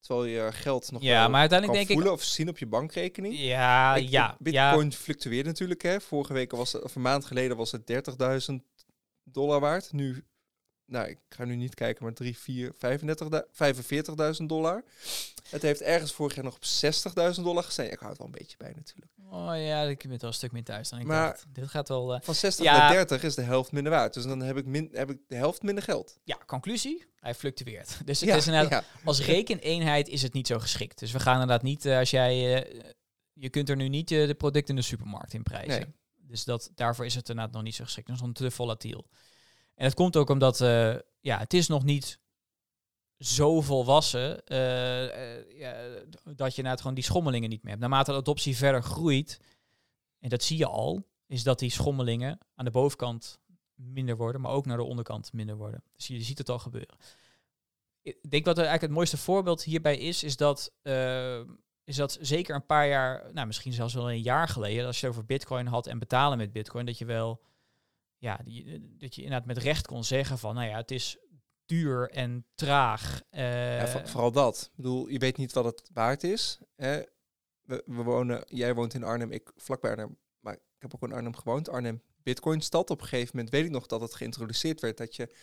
Terwijl je geld nog Ja, wel maar uiteindelijk kan denk ik- voelen of zien op je bankrekening. Ja, Ik- ja, Bitcoin fluctueert natuurlijk. Hè. Vorige week was het, of een maand geleden was het 30.000 dollar waard. Nu nou, ik ga nu niet kijken, maar 3, 4, 35, 45.000 dollar. Het heeft ergens vorig jaar nog op 60.000 dollar gestaan. Ik hou het wel een beetje bij natuurlijk. Oh ja, ik ben wel een stuk meer thuis dan ik Maar- dacht. Dit gaat wel... eh, Van 60 Ja. naar 30 is de helft minder waard. Dus dan heb ik, min, heb ik de helft minder geld. ja, conclusie, hij fluctueert. Dus het ja, is inderdaad, ja. als rekeneenheid is het niet zo geschikt. Dus we gaan inderdaad niet, eh, als jij... eh, je kunt er nu niet de producten in de supermarkt in prijzen. Nee. Dus dat, daarvoor is het inderdaad nog niet zo geschikt. Dat is nog te volatiel. En het komt ook omdat, eh, ja, het is nog niet zo volwassen eh, ja, dat je inderdaad gewoon die schommelingen niet meer hebt. Naarmate de adoptie verder groeit, en dat zie je al, is dat die schommelingen aan de bovenkant minder worden, maar ook naar de onderkant minder worden. Dus je ziet het al gebeuren. Ik denk wat eigenlijk het mooiste voorbeeld hierbij is, is dat, is dat zeker een paar jaar, nou misschien zelfs wel een jaar geleden, als je het over bitcoin had en betalen met bitcoin, dat je wel, ja, die, dat je inderdaad met recht kon zeggen van, nou ja, het is duur en traag. eh, Ja, vooral dat. Ik bedoel, je weet niet wat het waard is. Hè? We, we wonen, jij woont in Arnhem, ik vlakbij Arnhem. Maar ik heb ook in Arnhem gewoond. Arnhem, Bitcoin-stad. Op een gegeven moment weet ik nog dat het geïntroduceerd werd. Dat je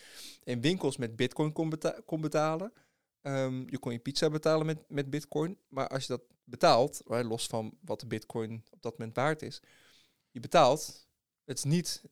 in winkels met Bitcoin kon, beta- kon betalen. Ehm, je kon je pizza betalen met, met Bitcoin. Maar als je dat betaalt, los van wat de Bitcoin op dat moment waard is. Je betaalt, het is niet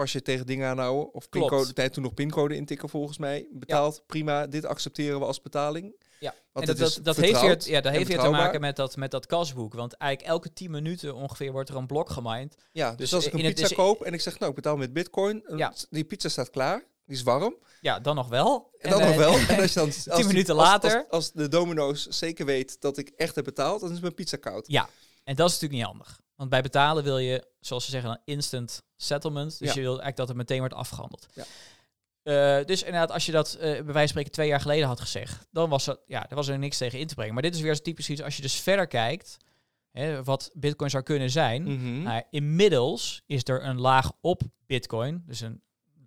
pas je tegen dingen aanhouden. Of Klopt. pincode, tijd toen nog pincode intikken volgens mij. Betaald, prima, dit accepteren we als betaling. Ja, Want en dat, dat, dat heeft weer, ja, dat heeft weer te maken met dat, met dat kasboek. Want eigenlijk elke 10 minuten ongeveer wordt er een blok gemined. Ja, dus, Dus als ik een pizza dus- koop en ik zeg, nou, ik betaal met bitcoin. eh, Ja. Die pizza staat klaar, die is warm. Ja, dan nog wel. En dan eh, nog wel. En als je dan, als die- minuten als- later. Als, als de domino's zeker weet dat ik echt heb betaald, dan is mijn pizza koud. Ja, en dat is natuurlijk niet handig. Want bij betalen wil je, zoals ze zeggen, een instant settlement. Dus Ja. je wil eigenlijk dat het meteen wordt afgehandeld. Ja. Eh, dus inderdaad, als je dat eh, bij wijze van spreken twee jaar geleden had gezegd, dan was, dat, ja, er was er niks tegen in te brengen. Maar dit is weer typisch iets, als je dus verder kijkt, hè, wat bitcoin zou kunnen zijn. Mhm. Nou, inmiddels is er een laag op Bitcoin, dus een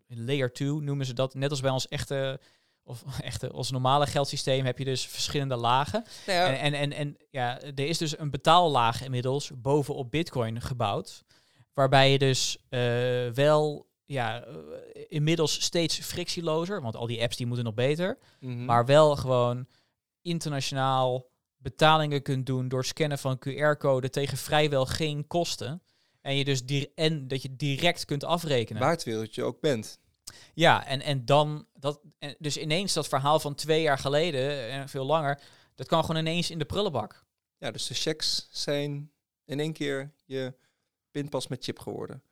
een layer 2 noemen ze dat. Net als bij ons echte, of echte, ons normale geldsysteem heb je dus verschillende lagen. Nou ja, En, en, en, en ja, er is dus een betaallaag inmiddels bovenop Bitcoin gebouwd, waarbij je dus eh, wel ja, eh, inmiddels steeds frictielozer, want al die apps die moeten nog beter, mhm. maar wel gewoon internationaal betalingen kunt doen door scannen van QR-code tegen vrijwel geen kosten. En, je dus en dat je direct kunt afrekenen. waar het wereldje ook bent. Ja, en, en dan, dat, en dus ineens dat verhaal van twee jaar geleden, en veel langer, dat kan gewoon ineens in de prullenbak. Ja, dus de checks zijn in één keer je pinpas met chip geworden.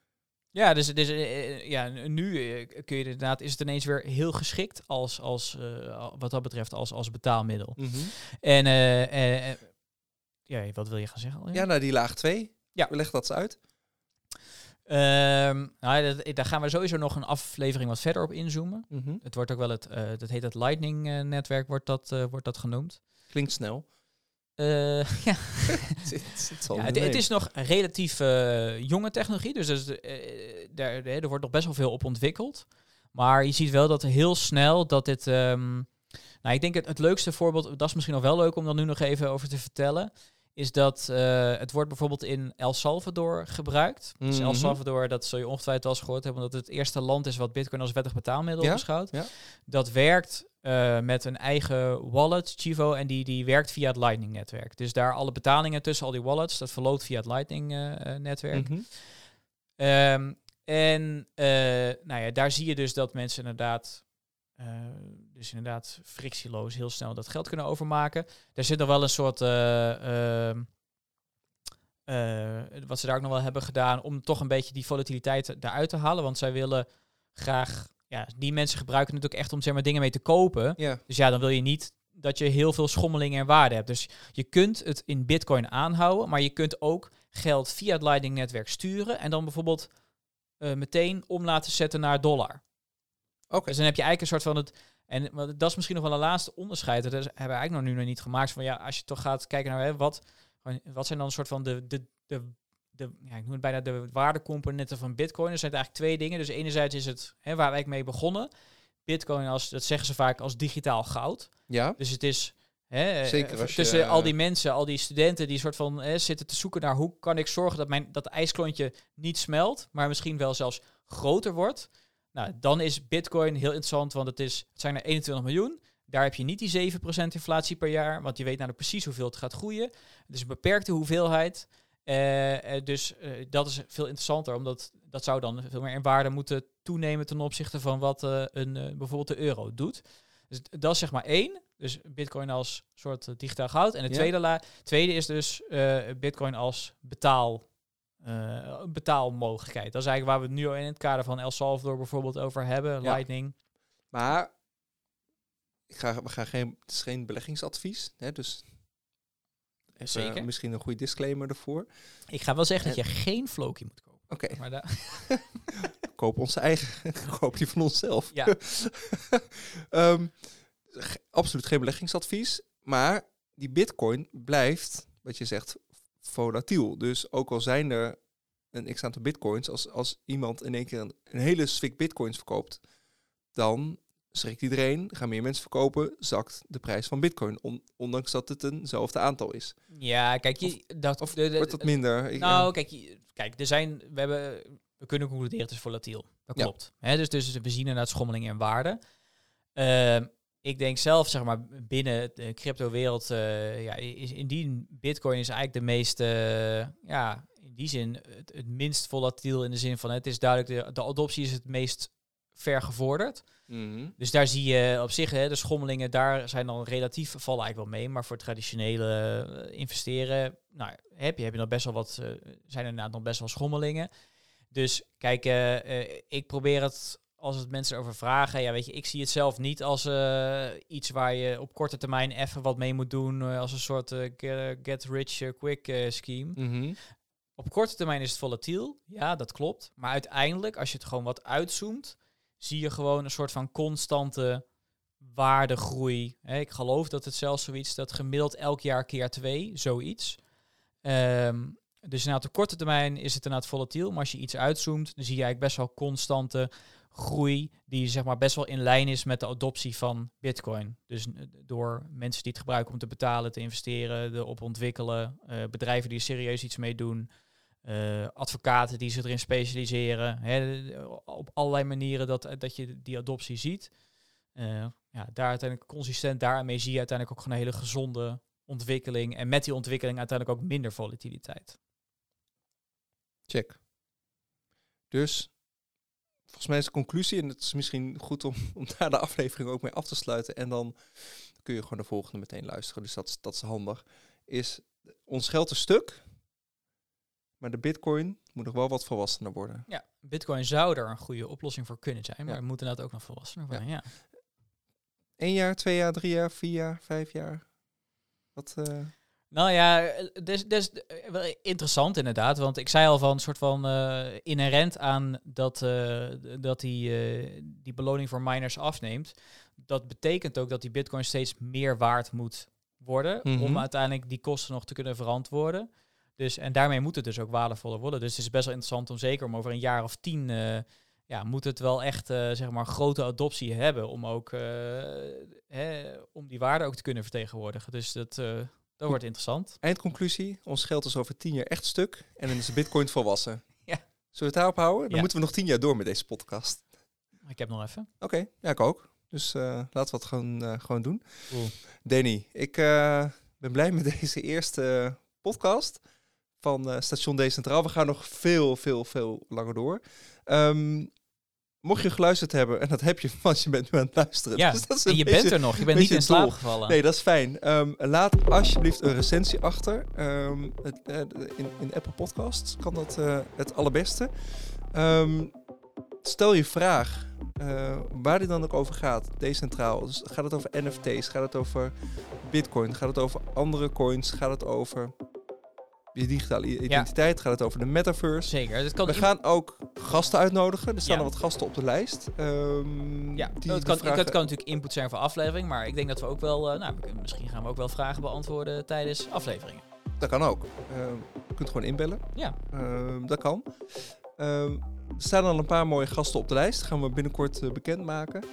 Ja, dus, dus eh, eh, ja, nu eh, kun je inderdaad, is het ineens weer heel geschikt als, als wat dat betreft, als, als betaalmiddel. Mhm. En ja, wat wil je gaan zeggen? Alweer? Ja, nou die laag 2. Ja. Leggen dat eens uit. Ehm, nou, dat, daar gaan we sowieso nog een aflevering wat verder op inzoomen. Mhm. Het wordt ook wel het, dat heet het Lightning-netwerk, wordt, dat, wordt dat genoemd. Klinkt snel. Eh, ja, Het, ja, is nog relatief eh, jonge technologie, dus, dus eh, daar, er wordt nog best wel veel op ontwikkeld. Maar je ziet wel dat heel snel dat dit... ehm, nou, ik denk het, het leukste voorbeeld, dat is misschien nog wel leuk om dan nu nog even over te vertellen, is dat het wordt bijvoorbeeld in El Salvador gebruikt. Dus El Mhm. Salvador, dat zul je ongetwijfeld wel eens gehoord hebben, omdat het het eerste land is wat bitcoin als wettig betaalmiddel Ja, beschouwt. ja. Dat werkt eh, met een eigen wallet, Chivo, en die, die werkt via het Lightning-netwerk. Dus daar alle betalingen tussen al die wallets, dat verloopt via het Lightning-netwerk. Mhm. Ehm, en eh, nou ja, daar zie je dus dat mensen inderdaad, eh, dus inderdaad frictieloos heel snel dat geld kunnen overmaken. Er zit nog wel een soort, eh, ehm, eh, wat ze daar ook nog wel hebben gedaan, om toch een beetje die volatiliteit eruit te halen. Want zij willen graag, ja, die mensen gebruiken het ook echt om zeg maar, dingen mee te kopen. Ja. Dus ja, dan wil je niet dat je heel veel schommelingen en waarde hebt. Dus je kunt het in bitcoin aanhouden, maar je kunt ook geld via het Lightning netwerk sturen en dan bijvoorbeeld eh, meteen om laten zetten naar dollar. Oké. Dus dan heb je eigenlijk een soort van het en dat is misschien nog wel een laatste onderscheid. Dat hebben we eigenlijk nog nu nog niet gemaakt. Van ja, als je toch gaat kijken naar hè, wat, wat zijn dan een soort van de, de, de, de ja, ik noem het bijna de waardecomponenten van Bitcoin. Er zijn eigenlijk twee dingen. Dus enerzijds is het hè, waar wij mee begonnen. Bitcoin als, dat zeggen ze vaak als digitaal goud. Ja. Dus het is hè, Zeker eh, je, tussen al eh, die mensen, al die studenten die soort van hè, zitten te zoeken naar hoe kan ik zorgen dat mijn dat ijsklontje niet smelt, maar misschien wel zelfs groter wordt. Nou, dan is Bitcoin heel interessant, want het, is, het zijn er 21 miljoen. Daar heb je niet die 7% inflatie per jaar, want je weet nou precies hoeveel het gaat groeien. Het is een beperkte hoeveelheid. Eh, eh, dus eh, dat is veel interessanter, omdat dat zou dan veel meer in waarde moeten toenemen ten opzichte van wat een, bijvoorbeeld de euro doet. Dus dat is zeg maar één. Dus Bitcoin als soort digitaal goud. En de Ja. tweede, la tweede is dus Bitcoin als betaal, eh, betaalmogelijkheid. Dat is eigenlijk waar we het nu in het kader van El Salvador bijvoorbeeld over hebben. Ja. Lightning. Maar ik ga, we gaan geen, het is geen beleggingsadvies. Hè, dus even, Zeker. eh, misschien een goede disclaimer ervoor. Ik ga wel zeggen dat je geen Floki moet kopen. Oké, Maar da- koop onze eigen. koop die van onszelf. Ja. Ehm, absoluut geen beleggingsadvies. Maar die bitcoin blijft, wat je zegt, volatiel. Dus ook al zijn er een x aantal bitcoins, als, als iemand in één keer een, een hele swik bitcoins verkoopt, dan schrikt iedereen, gaan meer mensen verkopen, zakt de prijs van bitcoin. On- ondanks dat het eenzelfde aantal is. ja, kijk, je, dat, Of de- de- wordt dat minder? Ik, Nou, kijk, je- kijk, er zijn, we, hebben, we kunnen concluderen het is volatiel. Dat Ja. klopt. Hè, dus, dus we zien inderdaad schommelingen in waarde. Ehm, ik denk zelf, zeg maar, binnen de crypto-wereld, eh, ja, is indien Bitcoin is eigenlijk de meest, eh, ja, in die zin het, het minst volatiel in de zin van het is duidelijk, de, de adoptie is het meest ver gevorderd. Mhm. Dus daar zie je op zich, hè, de schommelingen, daar zijn dan relatief, vallen eigenlijk wel mee. Maar voor traditionele eh, investeren, nou, heb je, heb je nog best wel wat, eh, zijn er inderdaad nog best wel schommelingen. Dus kijk, eh, ik probeer het, als het mensen over vragen, ja weet je, ik zie het zelf niet als iets waar je op korte termijn even wat mee moet doen, als een soort ge- get rich quick scheme. Mhm. Op korte termijn is het volatiel, ja, dat klopt. Maar uiteindelijk, als je het gewoon wat uitzoomt, zie je gewoon een soort van constante waardegroei. Ik geloof dat het zelfs zoiets dat gemiddeld elk jaar keer twee, zoiets. Ehm, dus inderdaad, op korte termijn is het inderdaad volatiel. Maar als je iets uitzoomt, dan zie je eigenlijk best wel constante groei die zeg maar best wel in lijn is met de adoptie van Bitcoin. Dus eh, door mensen die het gebruiken om te betalen, te investeren, erop ontwikkelen, eh, bedrijven die er serieus iets mee doen, eh, advocaten die zich erin specialiseren, hè, op allerlei manieren dat, dat je die adoptie ziet. Eh, ja, daar uiteindelijk consistent daarmee zie je uiteindelijk ook gewoon een hele gezonde ontwikkeling en met die ontwikkeling uiteindelijk ook minder volatiliteit. Check. Dus, volgens mij is de conclusie, en het is misschien goed om, om daar de aflevering ook mee af te sluiten. En dan kun je gewoon de volgende meteen luisteren. Dus dat dat is handig. Is ons geld is stuk, maar de bitcoin moet nog wel wat volwassener worden. Ja, Bitcoin zou er een goede oplossing voor kunnen zijn, maar Ja. we moeten inderdaad ook nog volwassener worden. Ja. Eén jaar, twee jaar, drie jaar, vier jaar, vijf jaar. Wat, eh, Nou ja, eh, dus, dus eh, wel interessant inderdaad. Want ik zei al van een soort van inherent aan dat, dat die, die beloning voor miners afneemt. Dat betekent ook dat die bitcoin steeds meer waard moet worden. Mhm. Om uiteindelijk die kosten nog te kunnen verantwoorden. Dus, en daarmee moet het dus ook waardevoller worden. Dus het is best wel interessant om zeker om over een jaar of tien. eh, ja, moet het wel echt eh, zeg maar grote adoptie hebben om ook eh, hè, om die waarde ook te kunnen vertegenwoordigen. Dus dat, dat wordt interessant. eindconclusie, ons geld is over tien jaar echt stuk en dan is de bitcoin volwassen. Ja. Zullen we het daarop houden? Dan Ja. moeten we nog tien jaar door met deze podcast. Ik heb nog even. Oké, ja, ik ook. Dus laten we het gewoon, gewoon doen. Cool. Danny, ik ben blij met deze eerste podcast van eh, Station Decentraal. We gaan nog veel, veel, veel langer door. Ehm, mocht je geluisterd hebben, en dat heb je, want je bent nu aan het luisteren. Ja, dus dat is en je beetje- bent er nog. Je bent niet in slaap gevallen. Nee, dat is fijn. Ehm, laat alsjeblieft een recensie achter. Ehm, het, eh, in, in Apple Podcasts kan dat eh, het allerbeste. Stel je vraag waar dit dan ook over gaat, decentraal. Dus gaat het over NFT's? Gaat het over Bitcoin? Gaat het over andere coins? Gaat het over je digitale identiteit? Gaat het over de metaverse? Zeker. Dat kan We gaan ook gasten uitnodigen. Er staan Ja. al wat gasten op de lijst. Ehm, Ja, die dat kan, vragen- dat kan natuurlijk input zijn voor aflevering, maar ik denk dat we ook wel, eh, nou, misschien gaan we ook wel vragen beantwoorden tijdens afleveringen. Dat kan ook. Ehm, je kunt gewoon inbellen. Ja, Ehm, dat kan. Er staan al een paar mooie gasten op de lijst. gaan we binnenkort eh, bekendmaken.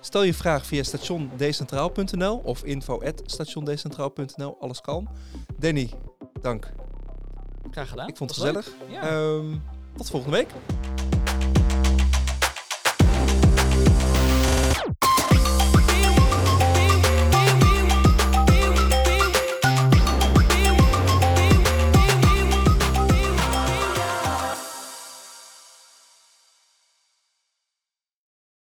Stel je vraag via stationdecentraal.nl of info.stationdecentraal.nl. Alles kan. Danny, dank. Graag gedaan. Ik vond het gezellig. Ja. Ehm, tot volgende week.